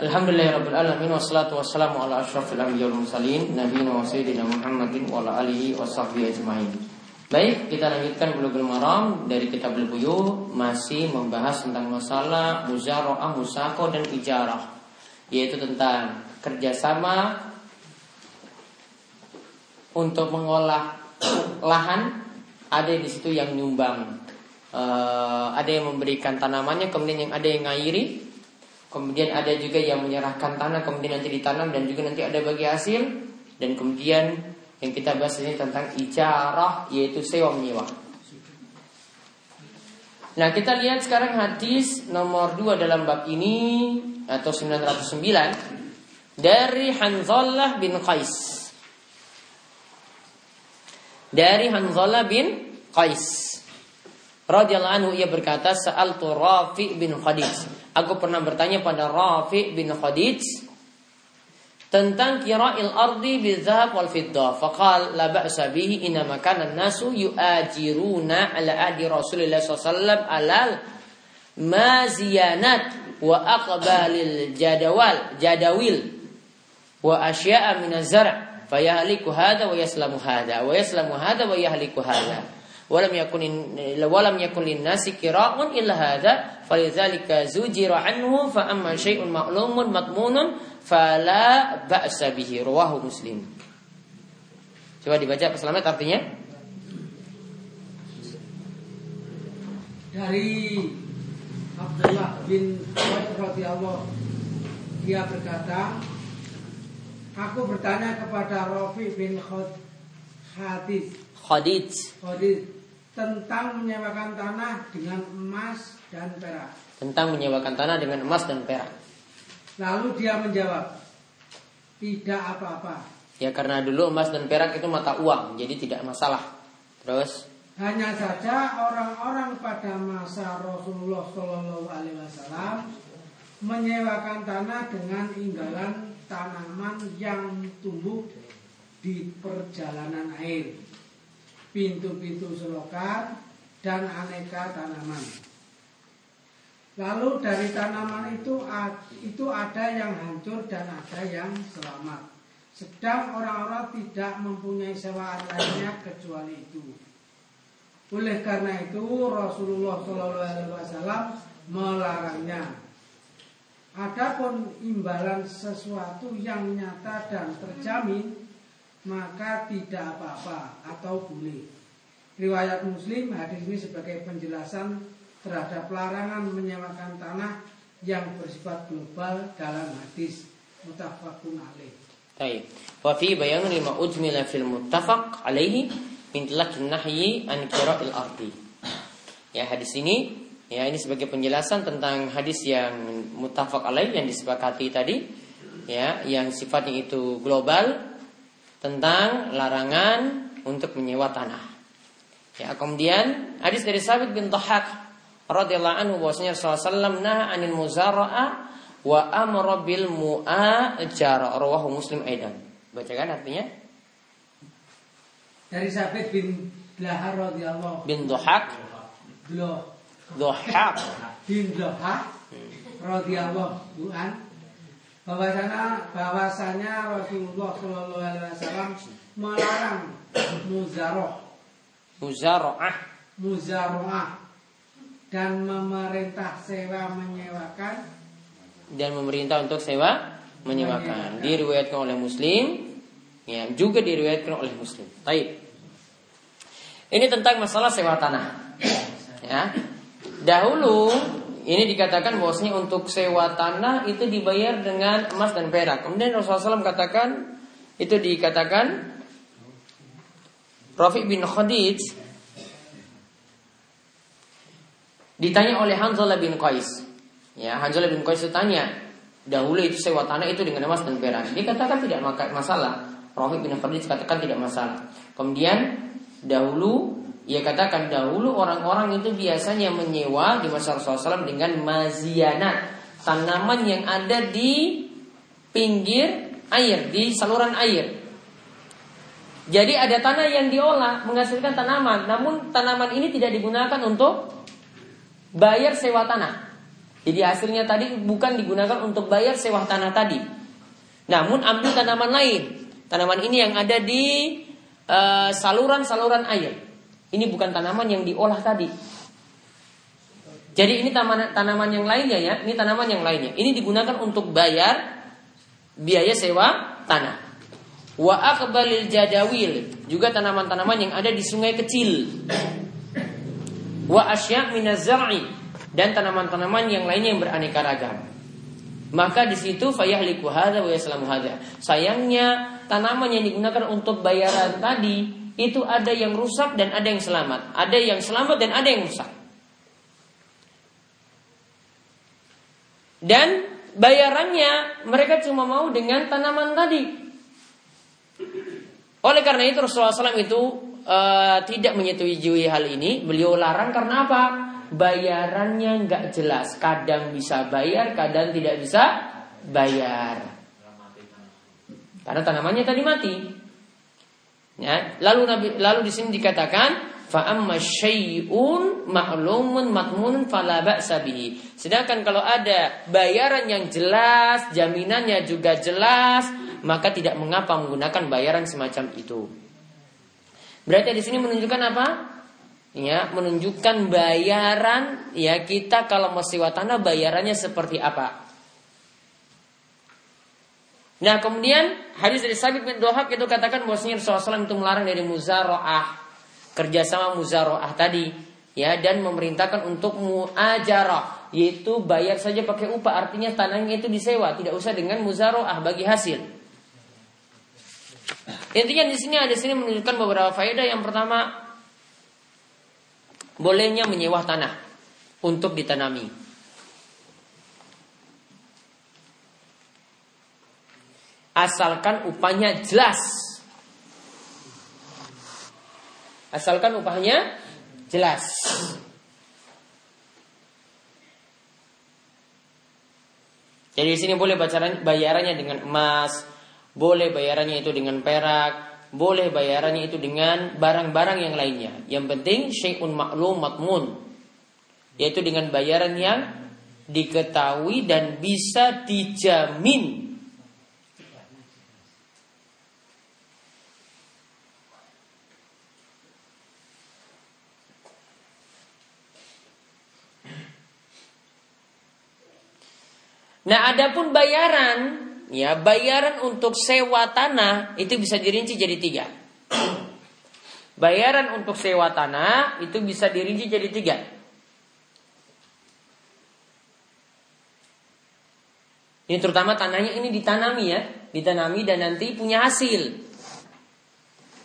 Alhamdulillahirabbil wassalatu wassalamu ala asyrafil anbiya'i wal mursalin nabiyina wa sayyidina Muhammadin wa ala alihi washabbihi ajmain. Baik, kita lanjutkan Bulughul Maram dari kitab Al-Buyu masih membahas tentang masalah muzaraah, musako dan ijarah, yaitu tentang kerjasama untuk mengolah lahan ada di situ yang nyumbang uh, ada yang memberikan tanamannya kemudian yang ada yang ngairi Kemudian ada juga yang menyerahkan tanah kemudian nanti ditanam dan juga nanti ada bagi hasil dan kemudian yang kita bahas ini tentang ijarah yaitu sewa menyewa. Nah kita lihat sekarang hadis nomor 2 dalam bab ini atau 909 dari Hanzalah bin Qais. Dari Hanzalah bin Qais. Radhiyallahu anhu ia berkata sa'altu Rafi bin Khadij. Aku pernah bertanya pada Rafi bin Khadij tentang kira'il ardi bizhab wal fiddah. Faqal la ba'sa bihi inna makana nasu yu'ajiruna ala ahdi Rasulullah SAW alal maziyanat wa aqbalil jadawal jadawil wa asya'a min az-zar' fayahliku hadha wa yaslamu hadha wa yaslamu hadha wa yahliku hadha walam yakun walam yakun linnasi kira'un illa hadza falidzalika zujira anhu fa amma syai'un ma'lumun matmunun fala ba'sa bihi. Rawahu muslim. Coba dibaca selamat artinya. Dari Abdullah bin radhiyallahu dia berkata aku bertanya kepada Rafi bin Khadij Khadij. Khadij tentang menyewakan tanah dengan emas dan perak. Tentang menyewakan tanah dengan emas dan perak. Lalu dia menjawab, tidak apa-apa. Ya karena dulu emas dan perak itu mata uang, jadi tidak masalah. Terus? Hanya saja orang-orang pada masa Rasulullah Shallallahu Alaihi Wasallam menyewakan tanah dengan inggalan tanaman yang tumbuh di perjalanan air pintu-pintu selokan, dan aneka tanaman. Lalu dari tanaman itu itu ada yang hancur dan ada yang selamat. Sedang orang-orang tidak mempunyai sewaan lainnya kecuali itu. Oleh karena itu Rasulullah SAW melarangnya. Adapun imbalan sesuatu yang nyata dan terjamin maka tidak apa-apa atau boleh. Riwayat Muslim hadis ini sebagai penjelasan terhadap larangan menyewakan tanah yang bersifat global dalam hadis mutafakun alaih. Baik. Fi bayan lima ujmila fil muttafaq alaihi min nahyi an qira'il ardi. Ya hadis ini ya ini sebagai penjelasan tentang hadis yang muttafaq alaih yang disepakati tadi ya yang sifatnya itu global tentang larangan untuk menyewa tanah. Ya, kemudian hadis dari Sabit bin Dhahak radhiyallahu anhu bahwasanya Rasulullah nah anil muzara'a wa amra bil mu'ajara. Rawahu Muslim aidan. Bacakan artinya? Dari Sabit bin Dhahak radhiyallahu bin Dhahak Dhahak bin Dhahak radhiyallahu anhu bahwasanya bahwasanya Rasulullah Shallallahu Alaihi Wasallam melarang muzaroh muzaroah muzaroah dan memerintah sewa menyewakan dan memerintah untuk sewa menyewakan, menyewakan. diriwayatkan oleh Muslim ya juga diriwayatkan oleh Muslim. Baik. Ini tentang masalah sewa tanah. Ya. Dahulu ini dikatakan bahwasanya untuk sewa tanah itu dibayar dengan emas dan perak. Kemudian Rasulullah SAW katakan itu dikatakan Rafiq bin Khadij ditanya oleh Hanzalah bin Qais. Ya, Hanzalah bin Qais tanya, dahulu itu sewa tanah itu dengan emas dan perak. Dia katakan tidak masalah. Rafiq bin Khadij katakan tidak masalah. Kemudian dahulu ia katakan dahulu orang-orang itu biasanya menyewa di masa Rasulullah SAW dengan mazianat tanaman yang ada di pinggir air di saluran air. Jadi ada tanah yang diolah menghasilkan tanaman, namun tanaman ini tidak digunakan untuk bayar sewa tanah. Jadi hasilnya tadi bukan digunakan untuk bayar sewa tanah tadi. Namun ambil tanaman lain. Tanaman ini yang ada di eh, saluran-saluran uh, air. Ini bukan tanaman yang diolah tadi. Jadi ini tanaman, tanaman yang lainnya ya. Ini tanaman yang lainnya. Ini digunakan untuk bayar biaya sewa tanah. Wa akbalil jadawil juga tanaman-tanaman yang ada di sungai kecil. Wa asya' minazar'i dan tanaman-tanaman yang lainnya yang beraneka ragam. Maka di situ fayahliku hadza wa yaslamu hadza. Sayangnya tanaman yang digunakan untuk bayaran tadi itu ada yang rusak dan ada yang selamat. Ada yang selamat dan ada yang rusak. Dan bayarannya mereka cuma mau dengan tanaman tadi. Oleh karena itu Rasulullah SAW itu uh, tidak menyetujui hal ini. Beliau larang karena apa? bayarannya nggak jelas. Kadang bisa bayar, kadang tidak bisa bayar. Karena tanamannya tadi mati. Ya, lalu Nabi lalu di sini dikatakan fa'amma syai'un ma'lumun matmun fala ba'sa Sedangkan kalau ada bayaran yang jelas, jaminannya juga jelas, maka tidak mengapa menggunakan bayaran semacam itu. Berarti di sini menunjukkan apa? ya menunjukkan bayaran ya kita kalau mau sewa tanah bayarannya seperti apa. Nah kemudian hadis dari Sabit bin Dohab itu katakan bahwasanya Rasulullah SAW itu melarang dari muzaroah kerjasama muzaroah tadi ya dan memerintahkan untuk muajarah yaitu bayar saja pakai upah artinya tanahnya itu disewa tidak usah dengan muzaroah bagi hasil. Intinya di sini ada sini menunjukkan beberapa faedah yang pertama bolehnya menyewa tanah untuk ditanami. Asalkan upahnya jelas. Asalkan upahnya jelas. Jadi di sini boleh bayarannya dengan emas, boleh bayarannya itu dengan perak, boleh bayarannya itu dengan barang-barang yang lainnya. Yang penting syai'un maklum matmun. Yaitu dengan bayaran yang diketahui dan bisa dijamin. Nah, adapun bayaran ya bayaran untuk sewa tanah itu bisa dirinci jadi tiga. Bayaran untuk sewa tanah itu bisa dirinci jadi tiga. Ini terutama tanahnya ini ditanami ya, ditanami dan nanti punya hasil.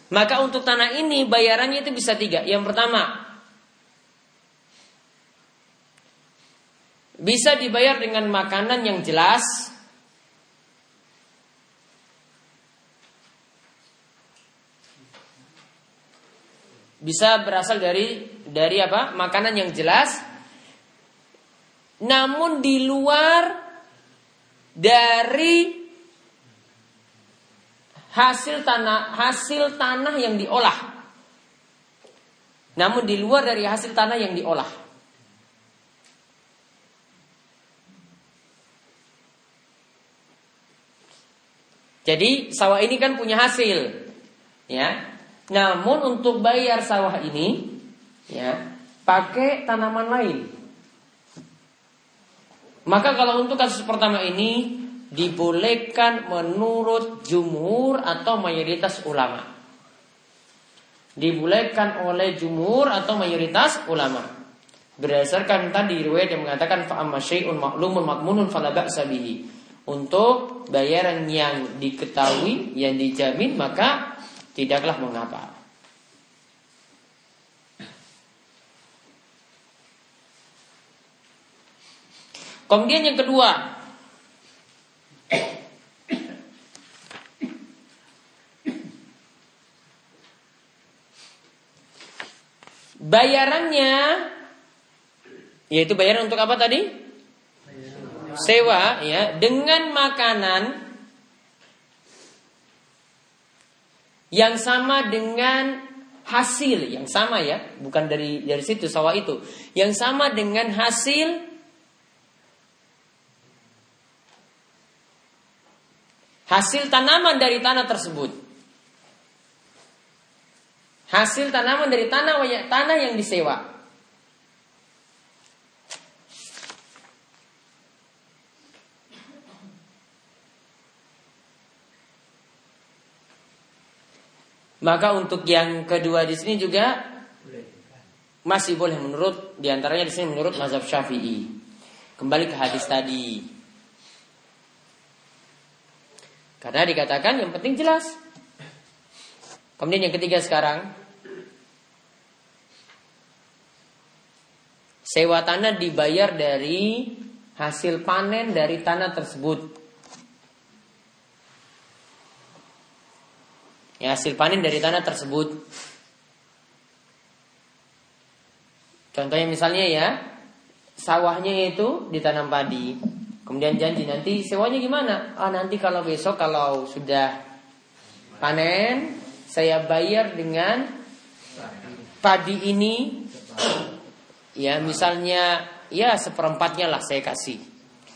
Maka untuk tanah ini bayarannya itu bisa tiga. Yang pertama, bisa dibayar dengan makanan yang jelas, bisa berasal dari dari apa? Makanan yang jelas. Namun di luar dari hasil tanah hasil tanah yang diolah. Namun di luar dari hasil tanah yang diolah. Jadi sawah ini kan punya hasil, ya. Namun untuk bayar sawah ini ya pakai tanaman lain. Maka kalau untuk kasus pertama ini dibolehkan menurut jumhur atau mayoritas ulama. Dibolehkan oleh jumhur atau mayoritas ulama. Berdasarkan tadi riwayat yang mengatakan fa'amma syai'un maklumun makmunun fala ba'sa Untuk bayaran yang diketahui, yang dijamin maka tidaklah mengapa. Kemudian yang kedua, bayarannya yaitu bayaran untuk apa tadi? sewa ya dengan makanan yang sama dengan hasil yang sama ya, bukan dari dari situ sawah itu, yang sama dengan hasil hasil tanaman dari tanah tersebut. Hasil tanaman dari tanah tanah yang disewa. Maka untuk yang kedua di sini juga masih boleh menurut di antaranya di sini menurut mazhab Syafi'i. Kembali ke hadis tadi. Karena dikatakan yang penting jelas. Kemudian yang ketiga sekarang sewa tanah dibayar dari hasil panen dari tanah tersebut. Ya, hasil panen dari tanah tersebut. Contohnya misalnya ya, sawahnya itu ditanam padi. Kemudian janji nanti sewanya gimana? Ah nanti kalau besok kalau sudah panen saya bayar dengan padi ini ya misalnya ya seperempatnya lah saya kasih.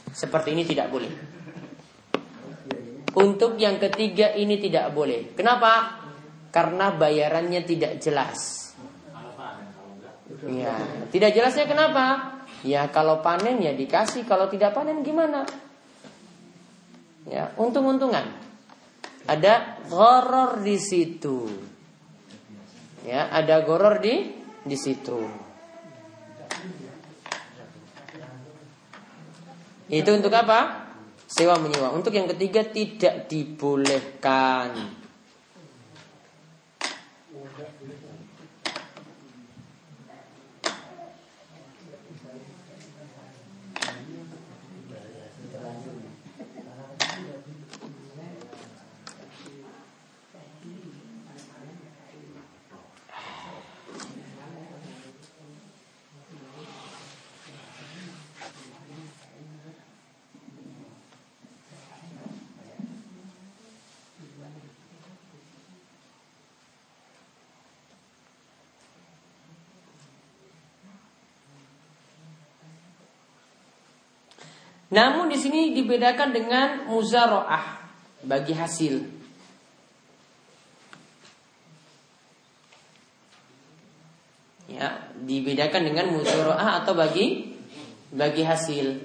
Seperti ini tidak boleh. Untuk yang ketiga ini tidak boleh. Kenapa? Karena bayarannya tidak jelas. Ya, tidak jelasnya kenapa? Ya kalau panen ya dikasih, kalau tidak panen gimana? Ya, untung-untungan. Ada goror di situ. Ya, ada goror di di situ. Itu untuk apa? Sewa menyewa. Untuk yang ketiga tidak dibolehkan. Namun di sini dibedakan dengan muzaroah bagi hasil. Ya, dibedakan dengan muzaroah atau bagi bagi hasil.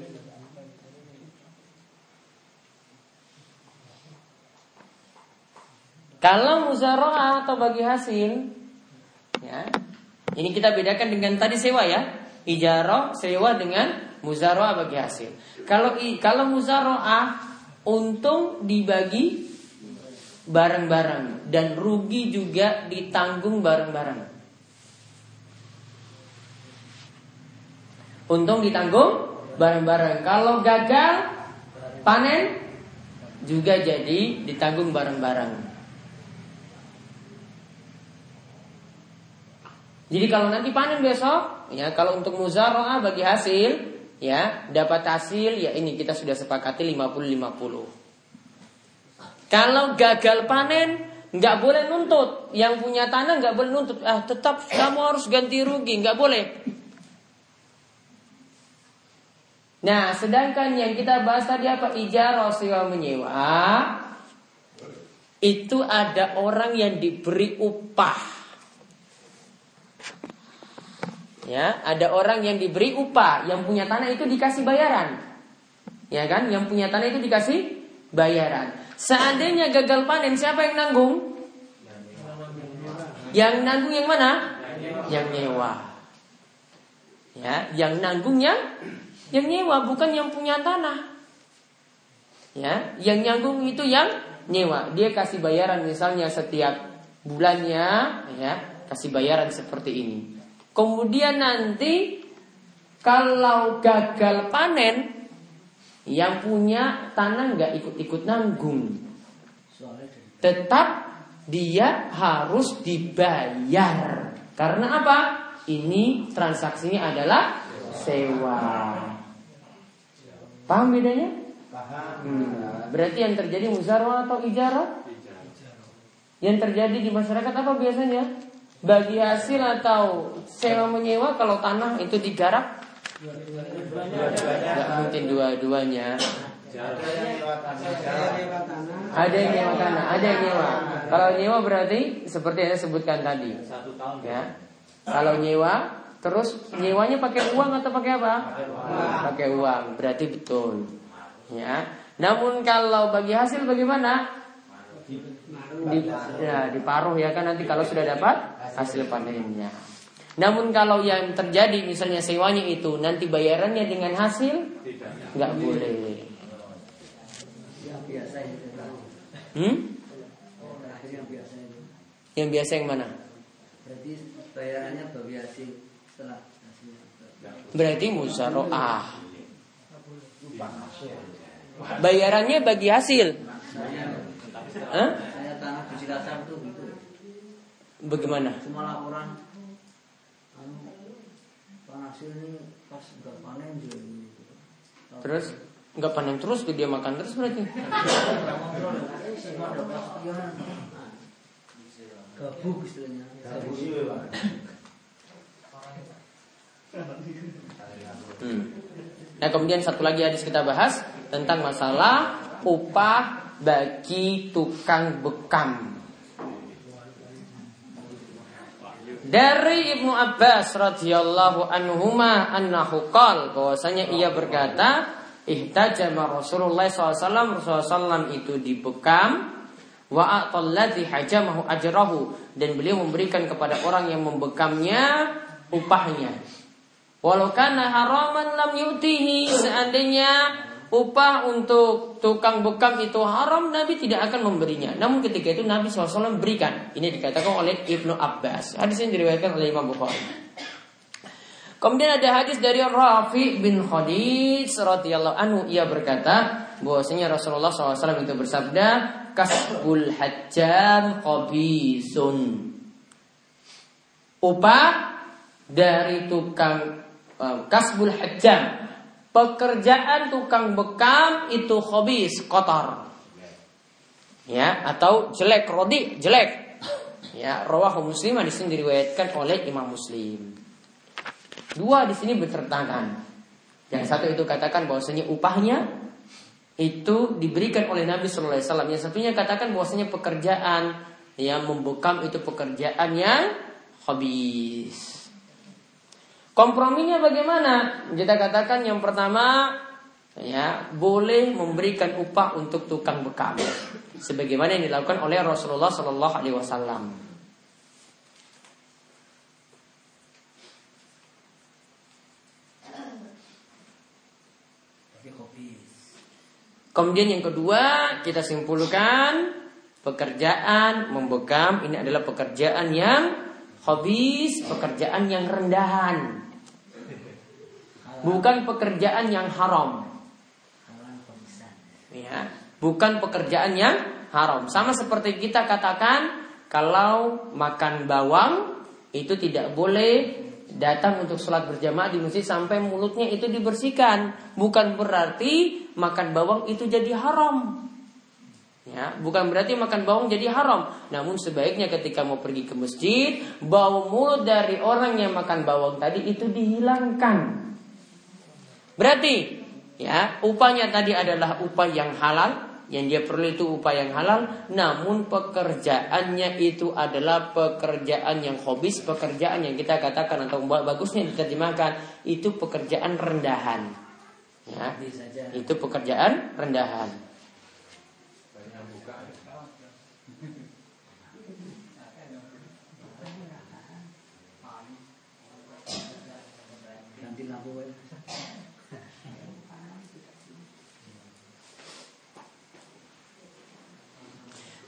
Kalau muzaroah atau bagi hasil, ya, ini kita bedakan dengan tadi sewa ya, ijarah sewa dengan Muzaroah bagi hasil. Kalau kalau muzaroah untung dibagi bareng-bareng dan rugi juga ditanggung bareng-bareng. Untung ditanggung bareng-bareng. Kalau gagal panen juga jadi ditanggung bareng-bareng. Jadi kalau nanti panen besok, ya kalau untuk muzaroah bagi hasil, ya dapat hasil ya ini kita sudah sepakati 50-50 kalau gagal panen nggak boleh nuntut. Yang punya tanah nggak boleh nuntut. Ah tetap kamu harus ganti rugi nggak boleh. Nah sedangkan yang kita bahas tadi apa? Ijarah sewa menyewa. Itu ada orang yang diberi upah Ya, ada orang yang diberi upah, yang punya tanah itu dikasih bayaran. Ya kan? Yang punya tanah itu dikasih bayaran. Seandainya gagal panen, siapa yang nanggung? Yang nanggung yang mana? Yang nyewa. Ya, yang nanggung yang yang nyewa bukan yang punya tanah. Ya, yang nanggung itu yang nyewa. Dia kasih bayaran misalnya setiap bulannya, ya, kasih bayaran seperti ini. Kemudian nanti kalau gagal panen yang punya tanah nggak ikut-ikut nanggung. Tetap dia harus dibayar. Karena apa? Ini transaksinya adalah sewa. Paham bedanya? Hmm. Berarti yang terjadi muzarwa atau ijarah? Yang terjadi di masyarakat apa biasanya? Bagi hasil atau sewa menyewa kalau tanah itu digarap Gak mungkin dua-duanya Ada yang nyewa tanah, ada yang nyewa. Kalau nyewa berarti seperti yang saya sebutkan tadi. Ya. Kalau nyewa, terus nyewanya pakai uang atau pakai apa? Pakai uang. Berarti betul. Ya. Namun kalau bagi hasil bagaimana? Di, ya, diparuh ya kan nanti kalau sudah dapat hasil panennya. Namun kalau yang terjadi misalnya sewanya itu nanti bayarannya dengan hasil nggak boleh. Hmm? Yang biasa yang mana? Berarti bayarannya bagi hasil setelah Berarti musaroah. Bayarannya bagi hasil. Hah? Tanah di Cilacap itu gitu. Bagaimana? Cuma laporan anu hasil ini pas nggak panen juga gitu. Terus nggak panen terus dia makan terus berarti. Pastian. Gabuk istilahnya. Hmm. Nah kemudian satu lagi hadis kita bahas tentang masalah upah bagi tukang bekam. Dari Ibnu Abbas radhiyallahu anhuma annahu qal bahwasanya ia berkata ihtajama Rasulullah SAW Rasulullah SAW itu dibekam wa a'talladzi hajamahu ajrahu dan beliau memberikan kepada orang yang membekamnya upahnya walau kana haraman lam yutihi seandainya upah untuk tukang bekam itu haram Nabi tidak akan memberinya. Namun ketika itu Nabi SAW berikan. Ini dikatakan oleh Ibnu Abbas. Hadis ini diriwayatkan oleh Imam Bukhari. Kemudian ada hadis dari Rafi bin Khadij radhiyallahu anhu. Ia berkata bahwasanya Rasulullah SAW itu bersabda kasbul hajjam qabisun upah dari tukang uh, kasbul hajjam pekerjaan tukang bekam itu khobis kotor ya atau jelek rodi jelek ya rawahu muslim di sini diriwayatkan oleh Imam Muslim Dua di sini bertentangan. Yang satu itu katakan bahwasanya upahnya itu diberikan oleh Nabi Shallallahu Alaihi Wasallam. Yang satunya katakan bahwasanya pekerjaan yang membekam itu pekerjaan yang. Komprominya bagaimana? Kita katakan yang pertama ya boleh memberikan upah untuk tukang bekam sebagaimana yang dilakukan oleh Rasulullah Shallallahu Alaihi Wasallam. Kemudian yang kedua kita simpulkan pekerjaan membekam ini adalah pekerjaan yang habis, pekerjaan yang rendahan. Bukan pekerjaan yang haram. Ya, bukan pekerjaan yang haram. Sama seperti kita katakan kalau makan bawang itu tidak boleh datang untuk sholat berjamaah di masjid sampai mulutnya itu dibersihkan. Bukan berarti makan bawang itu jadi haram. Ya, bukan berarti makan bawang jadi haram. Namun sebaiknya ketika mau pergi ke masjid, bau mulut dari orang yang makan bawang tadi itu dihilangkan. Berarti ya, upahnya tadi adalah upah yang halal, yang dia perlu itu upaya yang halal namun pekerjaannya itu adalah pekerjaan yang hobis pekerjaan yang kita katakan atau bagusnya diterjemahkan itu pekerjaan rendahan ya itu pekerjaan rendahan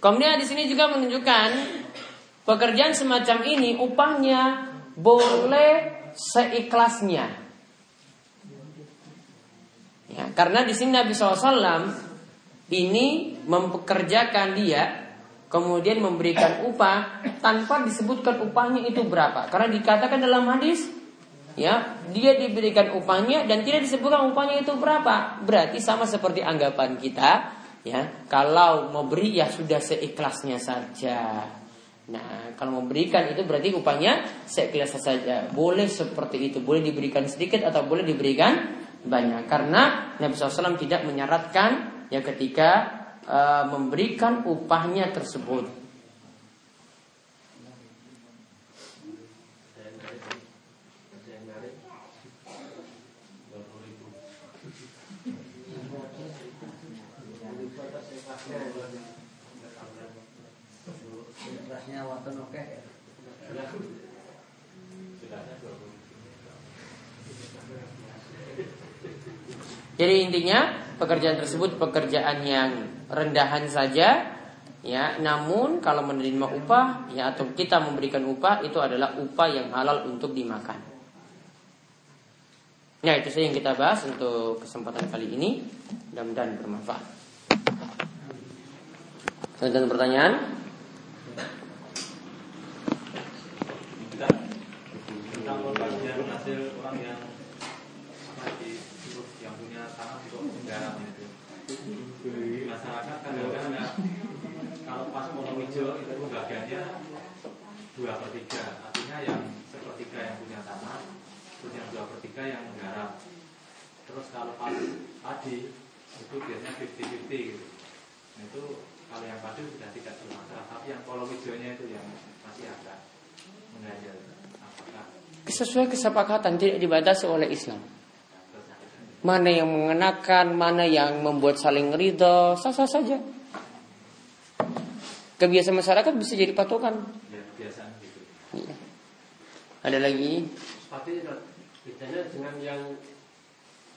Kemudian di sini juga menunjukkan pekerjaan semacam ini upahnya boleh seikhlasnya. Ya, karena di sini Nabi SAW ini mempekerjakan dia kemudian memberikan upah tanpa disebutkan upahnya itu berapa. Karena dikatakan dalam hadis ya dia diberikan upahnya dan tidak disebutkan upahnya itu berapa. Berarti sama seperti anggapan kita ya kalau mau beri ya sudah seikhlasnya saja. Nah kalau memberikan itu berarti upahnya seikhlasnya saja. Boleh seperti itu. Boleh diberikan sedikit atau boleh diberikan banyak. Karena Nabi SAW tidak menyaratkan ya ketika uh, memberikan upahnya tersebut. Jadi intinya pekerjaan tersebut pekerjaan yang rendahan saja ya namun kalau menerima upah ya atau kita memberikan upah itu adalah upah yang halal untuk dimakan. Nah itu saja yang kita bahas untuk kesempatan kali ini mudah-mudahan bermanfaat. Ada pertanyaan? Tentang hasil orang yang masyarakat kadang-kadang ya, kalau pas mau hijau itu pembagiannya dua per tiga. Artinya yang sepertiga yang punya tanah terus yang dua per tiga yang menggarap terus kalau pas padi itu biasanya 50-50 gitu. Nah, itu kalau yang padi sudah tidak bermasalah tapi yang kolom hijaunya itu yang masih agak mengganjal apakah sesuai kesepakatan tidak dibatasi oleh Islam mana yang mengenakan, mana yang membuat saling ridho, sah-sah saja. Kebiasaan masyarakat bisa jadi patokan. Ya, biasaan gitu. Ya. Ada lagi? Tapi bedanya dengan yang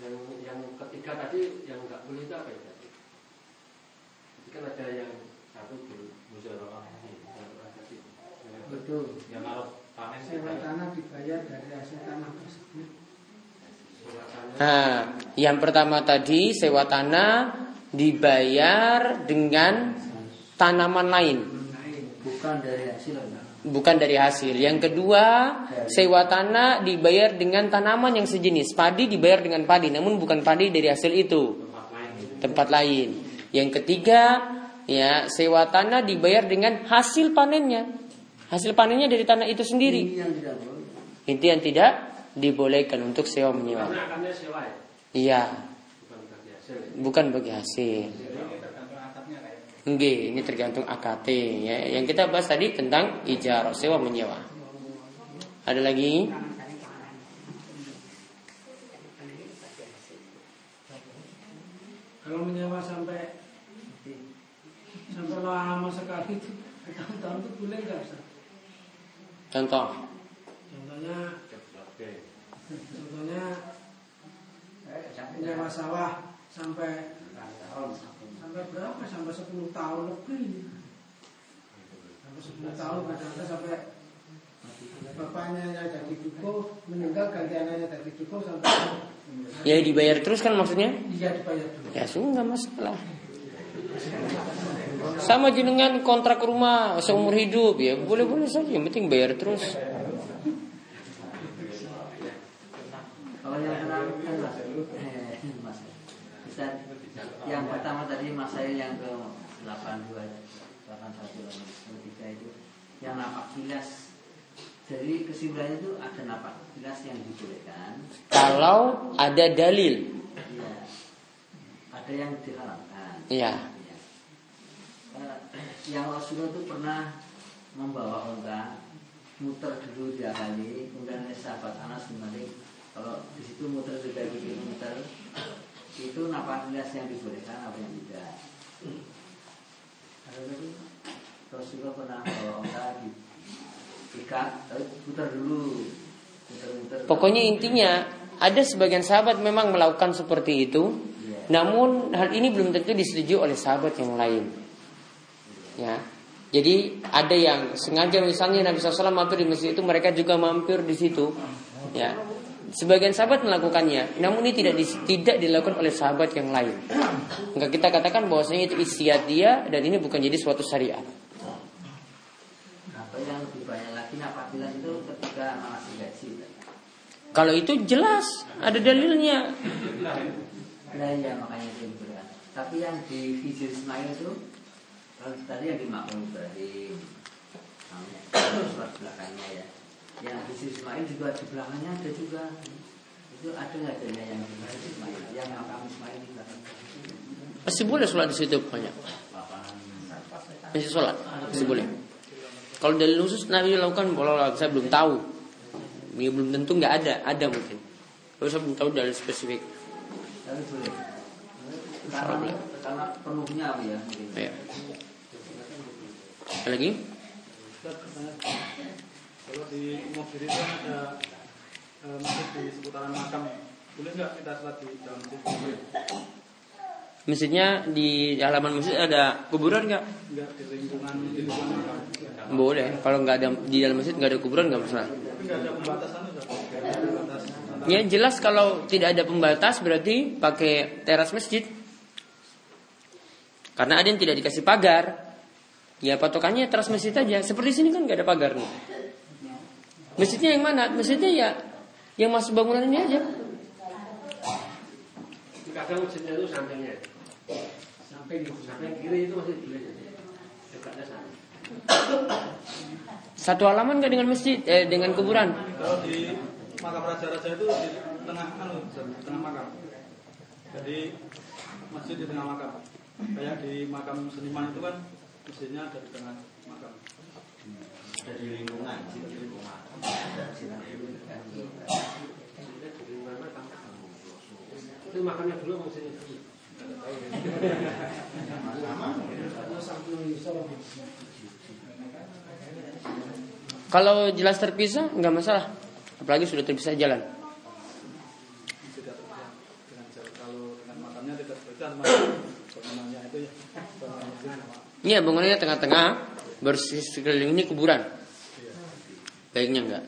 yang yang ketiga tadi yang nggak boleh itu apa ya tadi? Kan ada yang satu di musyawarah Betul. Yang kalau panen sewa tanah dibayar dari hasil tanah tersebut. Nah, yang pertama tadi sewa tanah dibayar dengan tanaman lain. Bukan dari hasil. Bukan dari hasil. Yang kedua, sewa tanah dibayar dengan tanaman yang sejenis. Padi dibayar dengan padi, namun bukan padi dari hasil itu. Tempat lain. Yang ketiga, ya sewa tanah dibayar dengan hasil panennya. Hasil panennya dari tanah itu sendiri. Itu yang tidak dibolehkan untuk sewa menyewa. Ya? Iya. Bukan bagi hasil. Enggak, ini tergantung AKT ya. Yang kita bahas tadi tentang ijarah sewa menyewa. Ada lagi? Kalau menyewa sampai sampai lama sekali itu tahun-tahun itu boleh nggak Contoh? Contohnya Contohnya menyewa sawah sampai sampai berapa? Sampai 10 tahun lebih. Sampai 10 tahun kadang-kadang sampai bapaknya jadi duko meninggal ganti anaknya jadi duko sampai Ya dibayar terus kan maksudnya? Iya dibayar terus. Ya sudah nggak masalah. Sama jenengan kontrak rumah seumur hidup ya boleh-boleh saja yang penting bayar terus. Yang pertama tadi mas saya yang ke 82 81 83 itu. Yang napak kilas. Jadi kesimpulannya itu ada napak kilas yang dibolehkan. Kalau ada dalil. Ya, ada yang diharamkan. Iya. Ya. yang Rasulullah itu pernah membawa unta muter dulu dia kali kemudian sahabat Anas bin Malik kalau di situ muter juga begitu muter itu nias yang dibolehkan apa yang tidak? Ada lagi? Rasulullah pernah bawa onta di ikat putar dulu. Putar-putar pokoknya intinya ada sebagian sahabat memang melakukan seperti itu yeah. namun hal ini belum tentu disetujui oleh sahabat yang lain. Ya. Jadi ada yang sengaja misalnya Nabi SAW mampir di masjid itu mereka juga mampir di situ. Ya Sebagian sahabat melakukannya, namun ini tidak di, tidak dilakukan oleh sahabat yang lain. Enggak kita katakan bahwasanya itu istiadat dia dan ini bukan jadi suatu syariat. Atau yang lebih banyak lagi apabila itu ketika masih gaji. Kalau itu jelas ada dalilnya. Nah ya makanya itu. Tapi yang di Ismail itu tadi yang di Makmum Ibrahim, surat belakangnya ya yang Habis Ismail juga di belakangnya ada juga itu ada nggak jadinya yang Ismail, yang makam Ismail di belakang? Masih boleh sholat di situ banyak. Masih sholat, masih boleh. Kalau dalil khusus Nabi lakukan kalau saya belum tahu. Ini belum tentu nggak ada, ada mungkin. Tapi saya belum tahu dalil spesifik. Tapi boleh. Karena, boleh. karena penuhnya ya? mungkin. Ya. Ada lagi? Kalau di mobil itu kan ada eh, masjid di seputaran makam, boleh nggak kita sholat di dalam masjid? Masjidnya di halaman masjid ada kuburan nggak? Nggak di lingkungan di lingkungan makam. Boleh. Kalau nggak ada di dalam masjid nggak ada kuburan nggak masalah. Tapi nggak ada pembatasan Ya jelas kalau tidak ada pembatas berarti pakai teras masjid. Karena ada yang tidak dikasih pagar. Ya patokannya teras masjid aja. Seperti sini kan nggak ada pagar nih. Masjidnya yang mana? Masjidnya ya yang masuk bangunan ini aja. Kadang masjidnya itu sampingnya. Samping samping kiri itu masih boleh. Dekatnya sana. Satu halaman nggak dengan masjid, eh, dengan kuburan. Kalau di makam raja-raja itu di tengah anu, di tengah makam. Jadi masjid di tengah makam. Kayak di makam seniman itu kan masjidnya ada di tengah Dari lingkungan, di lingkungan. Itu makamnya dulu dulu. Kalau jelas terpisah nggak masalah. Apalagi sudah terpisah jalan. Ya. Iya bangunannya tengah-tengah bersih sekeliling ini kuburan. Baiknya enggak.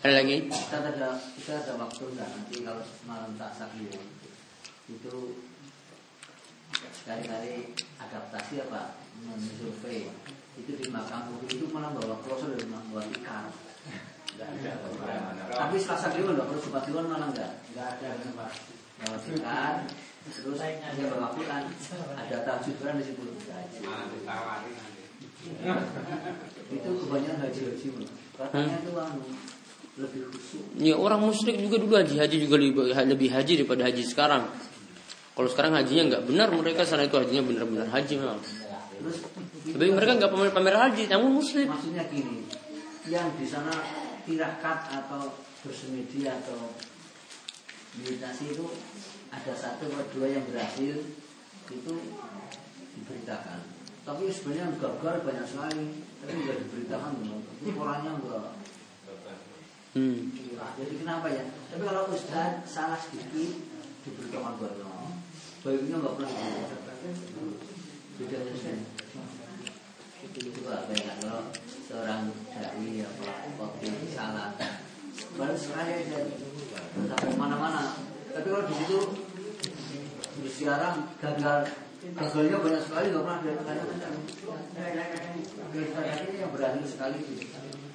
Ada lagi? Kita ada kita ada waktu nggak nanti kalau malam tak sakit itu sekali-kali adaptasi apa mensurvei itu di makam itu malah bawa kloser dari bawa ikan. Tapi selasa kliwon perlu jumat kliwon malah nggak nggak ada tempat bawa ikan Quran ada Quran di situ itu kebanyakan haji haji katanya itu anu lebih Ya orang musyrik juga dulu haji haji juga lebih, lebih haji daripada haji sekarang. Kalau sekarang hajinya nggak benar mereka sana itu hajinya benar-benar haji memang. terus Tapi mereka nggak pamer pamer haji, namun muslim. maksudnya gini yang di sana tirakat atau bersemedi atau meditasi itu ada satu atau dua yang berhasil itu diberitakan. Tapi sebenarnya yang gagal banyak sekali. Tapi nggak diberitakan itu orangnya enggak. Hmm. jadi kenapa ya? Tapi kalau ustad salah sedikit diberitakan banyak baiknya nggak pernah diberitakan bedanya sih. Itu juga banyak kalau seorang dai apa waktu salah. Baru sekali aja sampai mana-mana tapi kalau di situ bersiaran gagal gagalnya banyak sekali nggak pernah ada kadang-kadang kadang yang berhasil sekali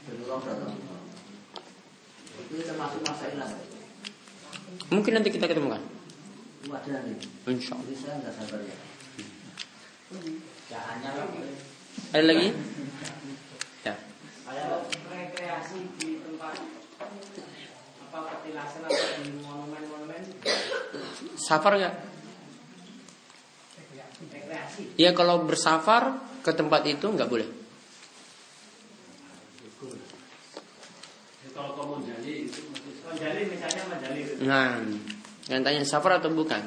dari orang datang itu termasuk masa hilang Mungkin nanti kita ketemukan. ada nih Insya Allah. saya nggak sabar ya Ada lagi? Ya. Kalau rekreasi di tempat apa petilasan atau di monumen-monumen Safar nggak? Ya kalau bersafar ke tempat itu nggak boleh. Nah, yang tanya safar atau bukan?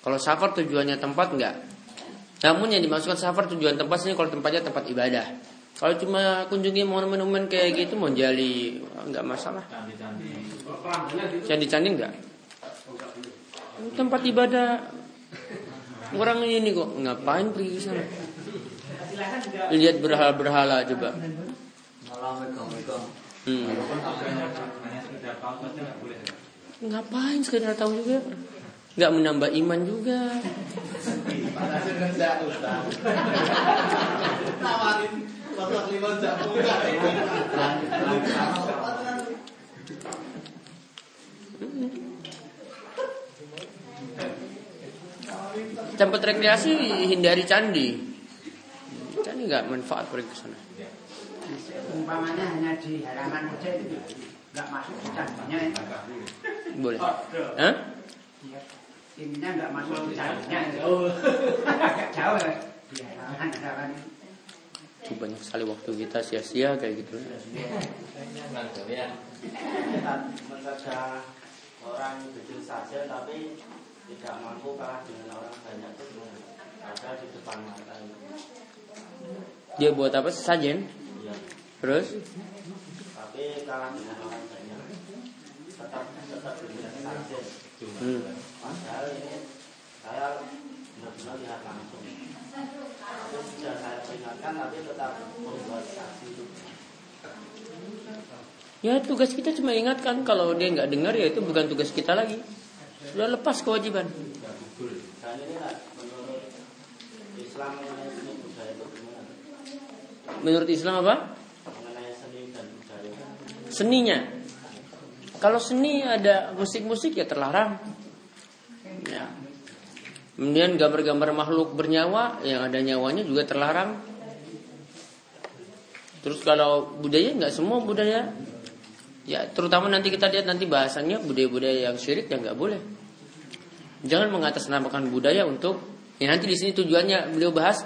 Kalau safar tujuannya tempat enggak. Namun yang dimasukkan safar tujuan tempatnya kalau tempatnya tempat ibadah. Kalau cuma kunjungi monumen-monumen kayak gitu mau jali enggak masalah. pelanggannya gitu Candi-candi enggak. Tempat ibadah orang ini kok ngapain pergi ke sana? Lihat berhala-berhala coba. Hmm. Ngapain sekedar tahu juga? Nggak menambah iman juga. Tempat rekreasi hindari candi. Candi nggak manfaat pergi ke sana. umpamanya hanya di halaman masjid itu nggak masuk secantiknya Boleh. Hah? intinya nggak masuk secantiknya oh agak jauh ya jangan jangan Itu banyak sekali waktu kita sia-sia kayak gitu. mencegah orang kecil saja tapi tidak mampu kalah dengan orang banyak itu ada di depan mata Dia buat apa? Sesajen. ya. Terus? tapi kalah dengan orang banyak tetap tetap dengan saja Hmm. padahal ini saya benar-benar lihat langsung tapi sudah saya peringatkan tapi tetap membuat saksi itu Ya tugas kita cuma ingatkan kalau dia nggak dengar ya itu bukan tugas kita lagi. Sudah lepas kewajiban. menurut Islam apa? Seninya. Kalau seni ada musik-musik ya terlarang. Ya. Kemudian gambar-gambar makhluk bernyawa yang ada nyawanya juga terlarang. Terus kalau budaya nggak semua budaya. Ya terutama nanti kita lihat nanti bahasannya budaya-budaya yang syirik ya nggak boleh. Jangan mengatasnamakan budaya untuk ya nanti di sini tujuannya beliau bahas.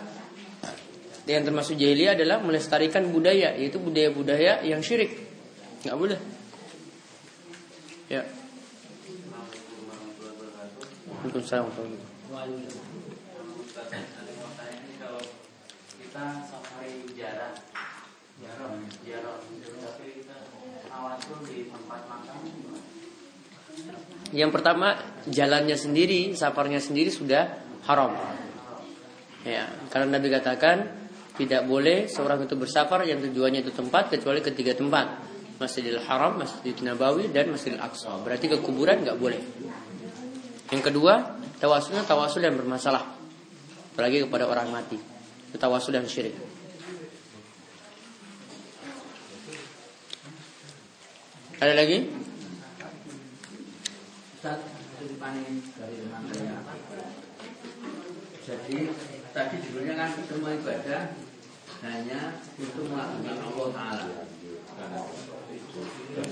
Yang termasuk jahiliyah adalah melestarikan budaya yaitu budaya-budaya yang syirik. Nggak boleh. Ya. Waalaikumsalam warahmatullahi kalau kita safari jarak jarak jarak tapi kita awasul di tempat Yang pertama jalannya sendiri, safarnya sendiri sudah haram. Ya, karena Nabi katakan tidak boleh seorang itu bersafar yang tujuannya itu tempat kecuali ketiga tempat. Masjidil Haram, Masjid Nabawi dan Masjidil Aqsa. Berarti ke kuburan nggak boleh. Yang kedua, tawasulnya tawasul yang bermasalah. Apalagi kepada orang mati. Itu tawasul yang syirik. Ada lagi? Ustaz, titipanin dari teman saya. Jadi tadi judulnya kan semua ibadah hanya untuk melakukan Allah Taala.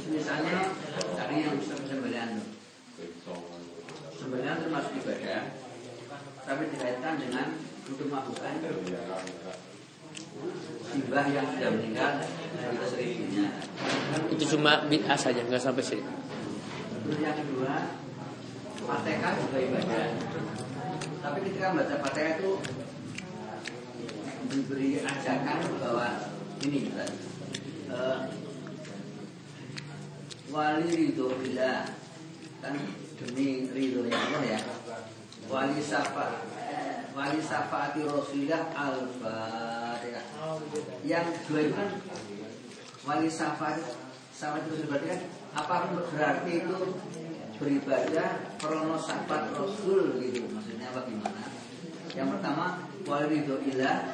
Misalnya tadi yang sembelihan, sembelihan termasuk ibadah, tapi dikaitkan dengan untuk melakukan simbah yang sudah meninggal. Itu cuma bid'ah saja, nggak sampai syirik. Terus yang kedua, Fatihah juga ibadah. Tapi ketika membaca Fatihah itu diberi ajakan bahwa ini Ustaz, eh, wali ridho billah kan demi ridho Allah ya. Wali safa wali safaati Rasulillah al-Fatihah. Yang kedua itu kan wali safaat safaat itu berarti kan apa berarti itu beribadah krono sahabat Rasul gitu maksudnya bagaimana? Yang pertama wali ridho ilah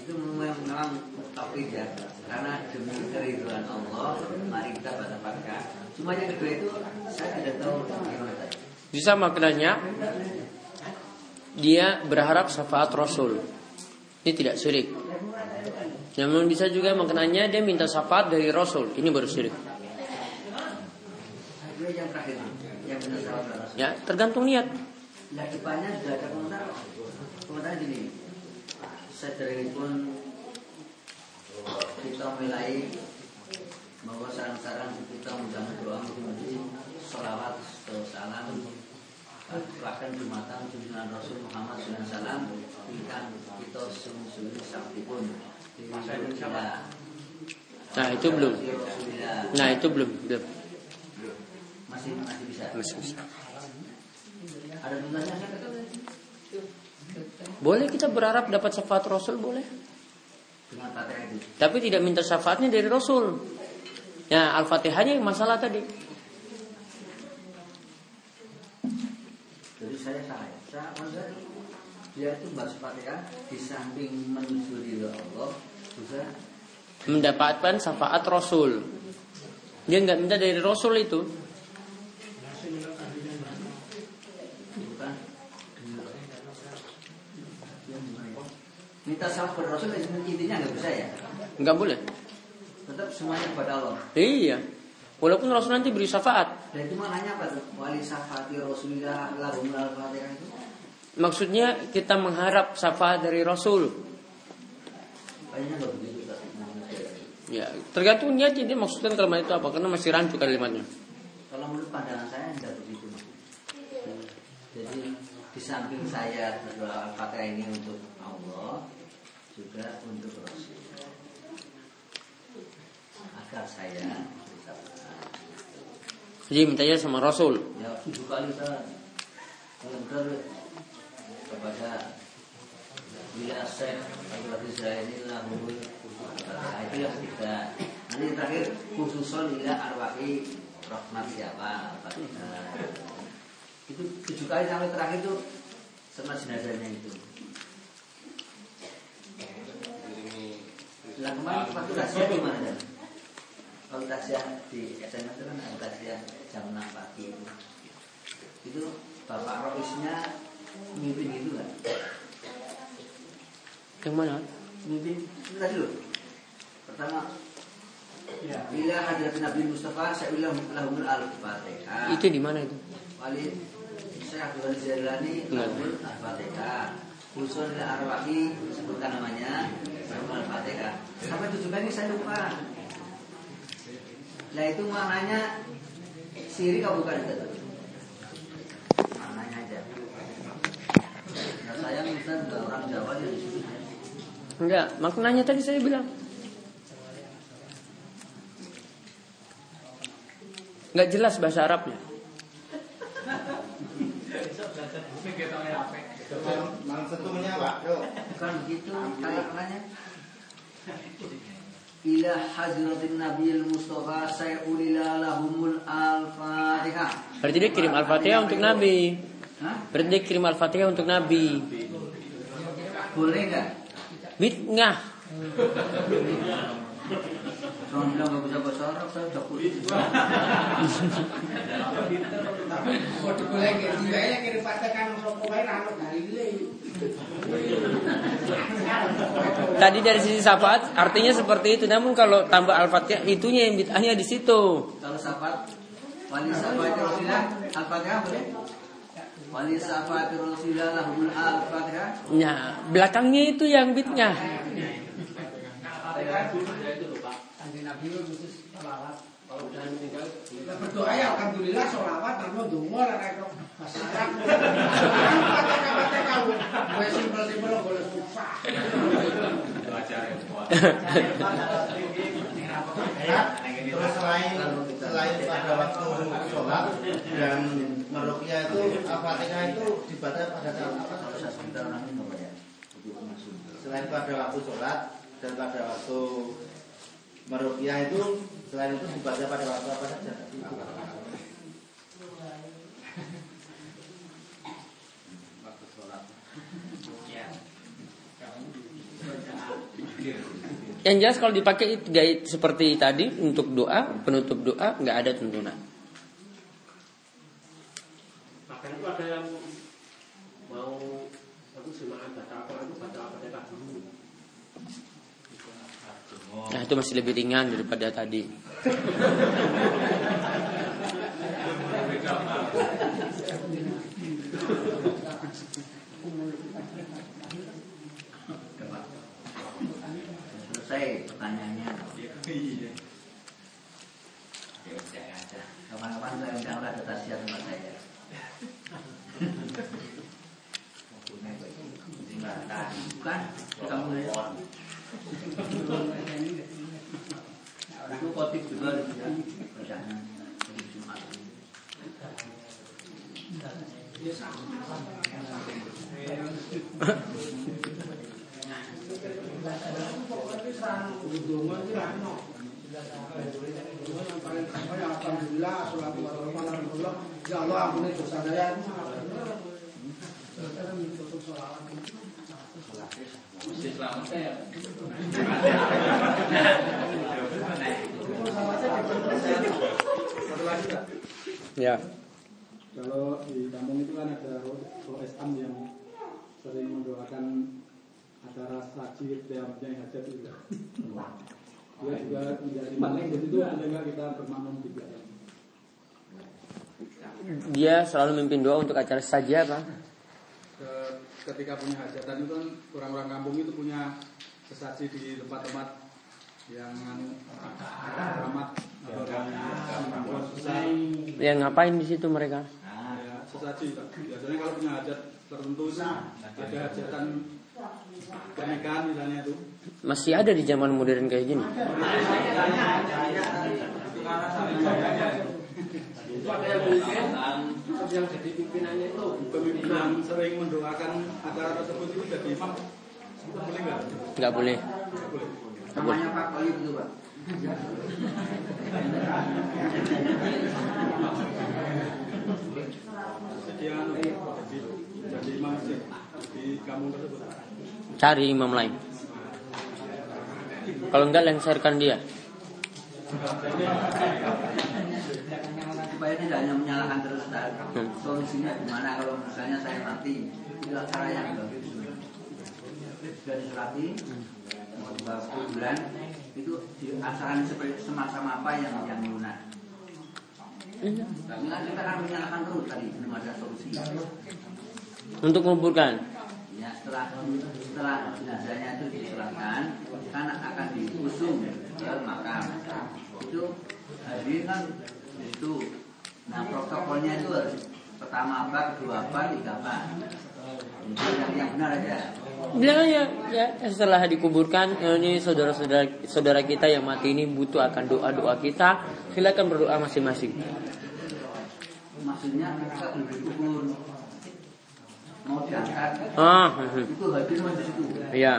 itu memang tauhid ya karena demi keriduan Allah mari kita Fatihah. Cuma yang kedua itu saya tidak tahu tadi. Bisa maknanya dia berharap syafaat Rasul. Ini tidak syirik. Namun bisa juga maknanya dia minta syafaat dari Rasul. Ini baru syirik. Itu yang terakhir yang benar sahabat Rasul. Ya, tergantung niat. Nah depannya sudah ada komentar Komentar gini pun Kita mulai Bahwa sarang-sarang kita mudah doa atau salam Bahkan Jumatan Junjunan Rasul Muhammad SAW Kita kita sungguh-sungguh sakti pun. Nah, itu belum. Nah, itu belum. belum. Masih masih bisa Masih bisa. Ada tuntutannya Boleh kita berharap dapat syafaat Rasul boleh. Tapi tidak minta syafaatnya dari Rasul. Ya, Al-Fatihahnya yang masalah tadi. Jadi saya salah. Saya maksudnya dia itu baca fatihah di samping menuju ridho Allah juga Mendapatkan syafaat Rasul. Dia nggak minta dari Rasul itu. Minta syafaat kepada Rasul intinya nggak bisa ya. Nggak boleh. Tetap semuanya kepada Allah. Iya. Walaupun Rasul nanti beri syafaat. Dan itu maknanya apa tuh? Wali syafaati Rasulillah lahum al-fatihah itu. Maksudnya kita mengharap syafaat dari Rasul. Tapi Ya, tergantung niat jadi maksudnya kalimat itu apa karena masih rancu kalimatnya. Kalau menurut pandangan saya enggak begitu. Jadi di samping saya berdoa al-fatihah ini untuk juga untuk Rasul. Agar saya bisa Jadi mintanya sama Rasul. ya tujuh kali benar kepada bila Syekh Abdul Aziz saya ini lahul itu yang ketiga nanti terakhir khususon ila arwahi rahmat siapa itu tujuh kali sampai terakhir itu sama jenazahnya itu Lah kemarin waktu tasya di mana? Kalau tasya di SMS itu kan ada tasya jam 6 pagi itu. Itu Bapak Roisnya mimpin gitu kan? Yang mana? Mimpin itu tadi loh. Pertama Bila hadirat Nabi Mustafa saya bilang lahumul al-fatihah. Itu di mana itu? Wali saya Abdul Enggak. lahumul al-fatihah. Usul ila arwahi sebutkan namanya al-fatihah. Sampai tujuh kali saya lupa. Nah itu maknanya sirik atau bukan itu? Maknanya aja. Nah saya juga orang Jawa ya di situ. Enggak, maknanya tadi saya bilang. Enggak jelas bahasa Arabnya. Maksudnya Pak, yuk. Bukan begitu maknanya. Ila hadratin Nabi Mustafa sayulila lahumul al-fatihah. Berarti dia kirim Al-Fatihah untuk Nabi. Hah? Berarti dia kirim Al-Fatihah untuk Nabi. Boleh nggak? Bid'ah. Orang bilang nggak bisa bahasa Arab, saya udah kulit. Waktu ke dia ya dalile. Tadi dari sisi syafaat artinya seperti itu. Namun kalau tambah Al-Fatihah itunya yang bid'ahnya di situ. Kalau sahabat wali sahabat Rasulullah al-fatihah boleh? Wali sahabat Rasulullah lahumul al-fatihah. Nah, belakangnya itu yang bid'ah. Nabi itu khusus selawat. Kalau udah meninggal, Kita berdoa ya alhamdulillah sholawat tanpa dongo lah kayak. Kan kata-kata kau, gue simpel-simpel boleh susah. Terus selain selain pada waktu sholat dan meruqyah itu Al-Fatihah itu dibaca pada saat apa? Kalau saya sebentar nanti nggak ya. Selain pada waktu sholat dan pada waktu meruqyah itu selain itu dibaca pada waktu apa saja? Yang jelas kalau dipakai gaya seperti tadi untuk doa, penutup doa nggak ada tuntunan. Bahkan itu ada yang mau aku semangat baca apa itu baca apa teka dulu. Nah itu masih lebih ringan daripada tadi. Selesai pertanyaannya. Kapan-kapan saya undang ada tasya tempat saya. Bukan, kamu lihat. Itu juga ya, bacaan Jumat. Alhamdulillah. Ya Allah ampuni dosa saya. Ya. Kalau di kampung itu kan ada OSM yang sering mendoakan acara saji yang hajat itu. dia juga menjadi maling di situ sehingga kita bermakmum di belakang. Dia selalu mimpin doa untuk acara saja apa? Ke- Ketika punya hajatan itu kan orang-orang kampung itu punya sesaji di tempat-tempat yang. Yang ngapain di situ mereka? Ya, sesaji Pak. biasanya kalau punya hajat tertentu itu ada hajatan pernikahan misalnya itu Masih ada di zaman modern kayak gini. Itu ada yang bikin, yang jadi pimpinannya itu pemimpin yang sering mendoakan acara tersebut itu jadi imam itu boleh nggak? Nggak boleh. Nggak boleh. Namanya Pak Koyib itu Pak. Cari imam lain. Kalau enggak lengserkan dia. supaya tidak hanya menyalahkan terus. Hmm. Solusinya gimana kalau misalnya saya mati? Itu cara yang. Sudah diserati, kuburan, itu diasaran seperti semacam apa yang yang lunak. Nah, kita kan menyalahkan terus tadi, belum ada solusi. Untuk menguburkan. Ya, setelah setelah jenazahnya itu diserahkan, kan akan diusung ke makam. Itu hadirin kan itu. Nah protokolnya itu harus pertama apa, kedua apa, tiga apa. Itu yang, yang benar aja. Bilang aja ya setelah dikuburkan eh, ini saudara-saudara saudara kita yang mati ini butuh akan doa-doa kita. Silakan berdoa masing-masing. Maksudnya kita dikubur mau diangkat Ah, itu hadirin di situ. Iya.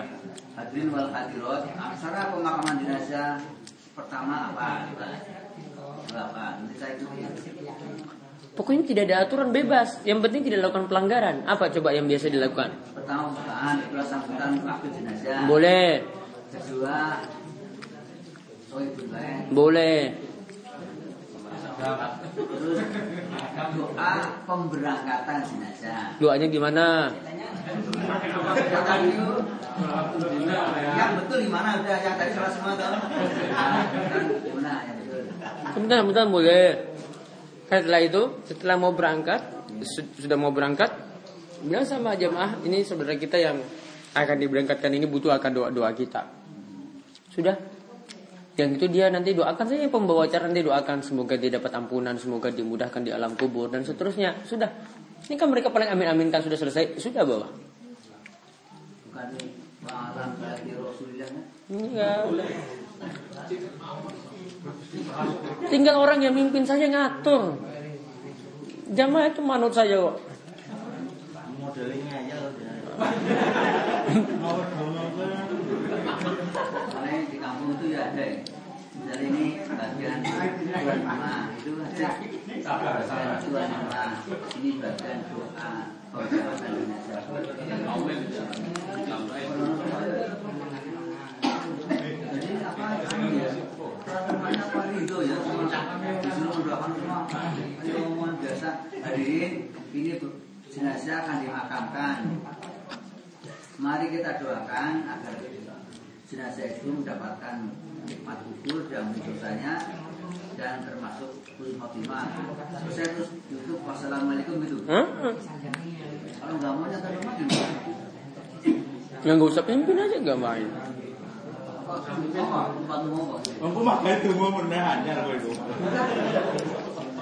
Hadirin wal hadirat, aksara pemakaman jenazah pertama apa? Apa? Nanti saya ikutin. Pokoknya tidak ada aturan bebas. Yang penting tidak lakukan pelanggaran. Apa coba yang biasa dilakukan? Pertama bukaan, kedua sambutan waktu jenazah. Boleh, Kedua, oh boleh. Terus doa pemberangkatan jenazah. Doanya gimana? Yang betul di mana udah yang tadi salah semua tahu. Gimana yang betul? Sebentar, sebentar boleh. Setelah itu, setelah mau berangkat, su- sudah mau berangkat, bilang sama jemaah, ini saudara kita yang akan diberangkatkan ini butuh akan doa-doa kita. Sudah. Yang itu dia nanti doakan saja pembawa acara nanti doakan semoga dia dapat ampunan, semoga dimudahkan di alam kubur dan seterusnya. Sudah. Ini kan mereka paling amin-aminkan sudah selesai, sudah bawa. Bukan malam bagi Rasulullah. Enggak. Tinggal orang yang mimpin saja ngatur. Jamaah itu manut saja kok. itu ya ya. Ini bagian doa. Jadi apa ya? Namanya apa itu ya? Disuruh mendoakan semua. Ayo omongan biasa. Hadirin, ini jenazah akan dimakamkan. Mari kita doakan agar jenazah itu mendapatkan nikmat kubur dan dosanya dan termasuk husnul khotimah. Saya terus YouTube wassalamualaikum gitu. Hah? Kalau nggak mau nyata rumah gimana? Yang gak usah pimpin aja gak main. Oh. Mampu makai itu mau menahannya loh itu.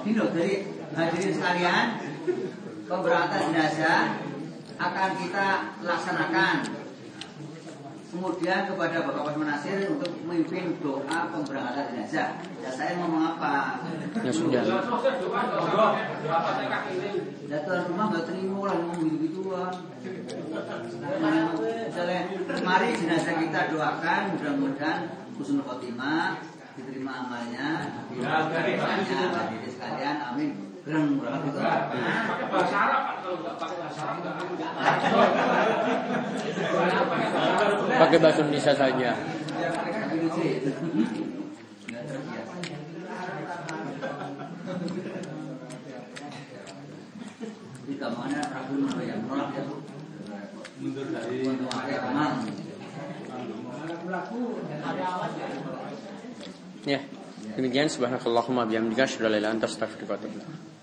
Ini loh dari hadirin sekalian pemberangkatan jenazah akan kita laksanakan. Kemudian kepada Bapak Pas Menasir untuk memimpin doa pemberangkatan jenazah. Ya saya ngomong apa? Ya sudah. Ya tuan rumah nggak terima lah ngomong gitu gituan. Misalnya, mari jenazah kita doakan mudah-mudahan husnul khotimah diterima amalnya, diterima hadirin sekalian, amin. Itu. pakai bahasa Arab kalau nggak pakai bahasa Arab nggak Pakai bahasa Indonesia saja. Ya. Di kamarnya Rabu yang menolak ya. Mundur dari ya Demikian subhanakallahumma bihamdika asyhadu an la ilaha illa anta astaghfiruka wa atubu ilaik.